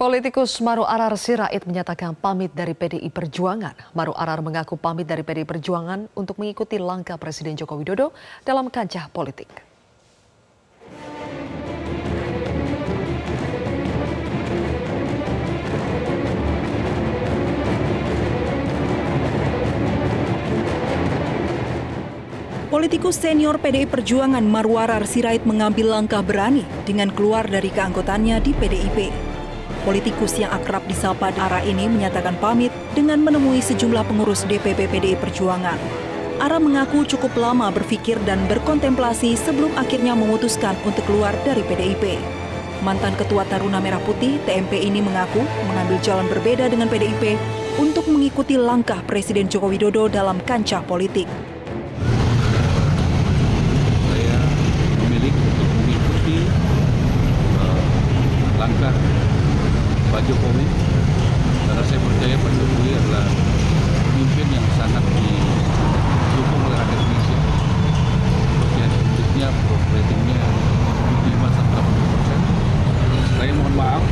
Politikus Maru Arar Sirait menyatakan pamit dari PDI Perjuangan. Maru Arar mengaku pamit dari PDI Perjuangan untuk mengikuti langkah Presiden Joko Widodo dalam kancah politik. Politikus senior PDI Perjuangan Marwarar Sirait mengambil langkah berani dengan keluar dari keanggotannya di PDIP. Politikus yang akrab disapa Ara ini menyatakan pamit dengan menemui sejumlah pengurus DPP PDI Perjuangan. Ara mengaku cukup lama berpikir dan berkontemplasi sebelum akhirnya memutuskan untuk keluar dari PDIP. Mantan Ketua Taruna Merah Putih TMP ini mengaku mengambil jalan berbeda dengan PDIP untuk mengikuti langkah Presiden Joko Widodo dalam kancah politik. saya memilih untuk mengikuti uh, langkah Pak Jokowi karena saya percaya Pak Jokowi adalah pemimpin yang sangat didukung oleh rakyat Indonesia. Kepercayaan publiknya, ratingnya 75 sampai 80 persen. Saya mohon maaf,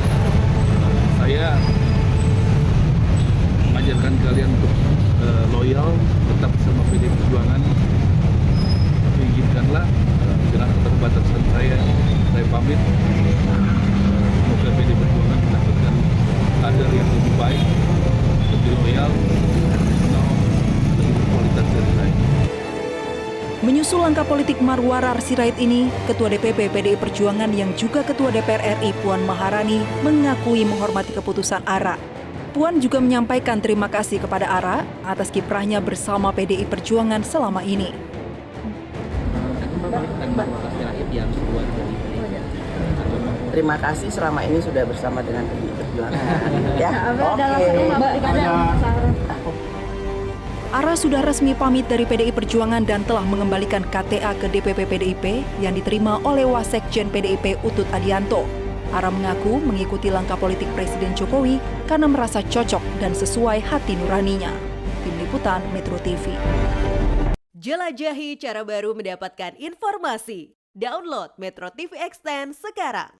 saya mengajarkan kalian untuk uh, loyal, tetap sama PDI Perjuangan, tapi izinkanlah eh, dengan keterbatasan saya saya pamit Eh, semoga PD Perjuangan mendapatkan Menyusul langkah politik Marwarar Sirait ini, Ketua DPP PDI Perjuangan yang juga Ketua DPR RI Puan Maharani mengakui menghormati keputusan ARA. Puan juga menyampaikan terima kasih kepada ARA atas kiprahnya bersama PDI Perjuangan selama ini. Terima kasih selama ini sudah bersama dengan PDI Perjuangan. ya, oke. ARA sudah resmi pamit dari PDI Perjuangan dan telah mengembalikan KTA ke DPP PDIP yang diterima oleh Wasekjen PDIP Utut Adianto. ARA mengaku mengikuti langkah politik Presiden Jokowi karena merasa cocok dan sesuai hati nuraninya. Tim Liputan Metro TV. Jelajahi cara baru mendapatkan informasi. Download Metro TV Extend sekarang.